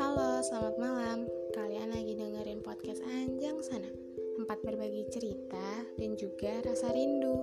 Halo, selamat malam. Kalian lagi dengerin podcast Anjang Sana, tempat berbagi cerita dan juga rasa rindu.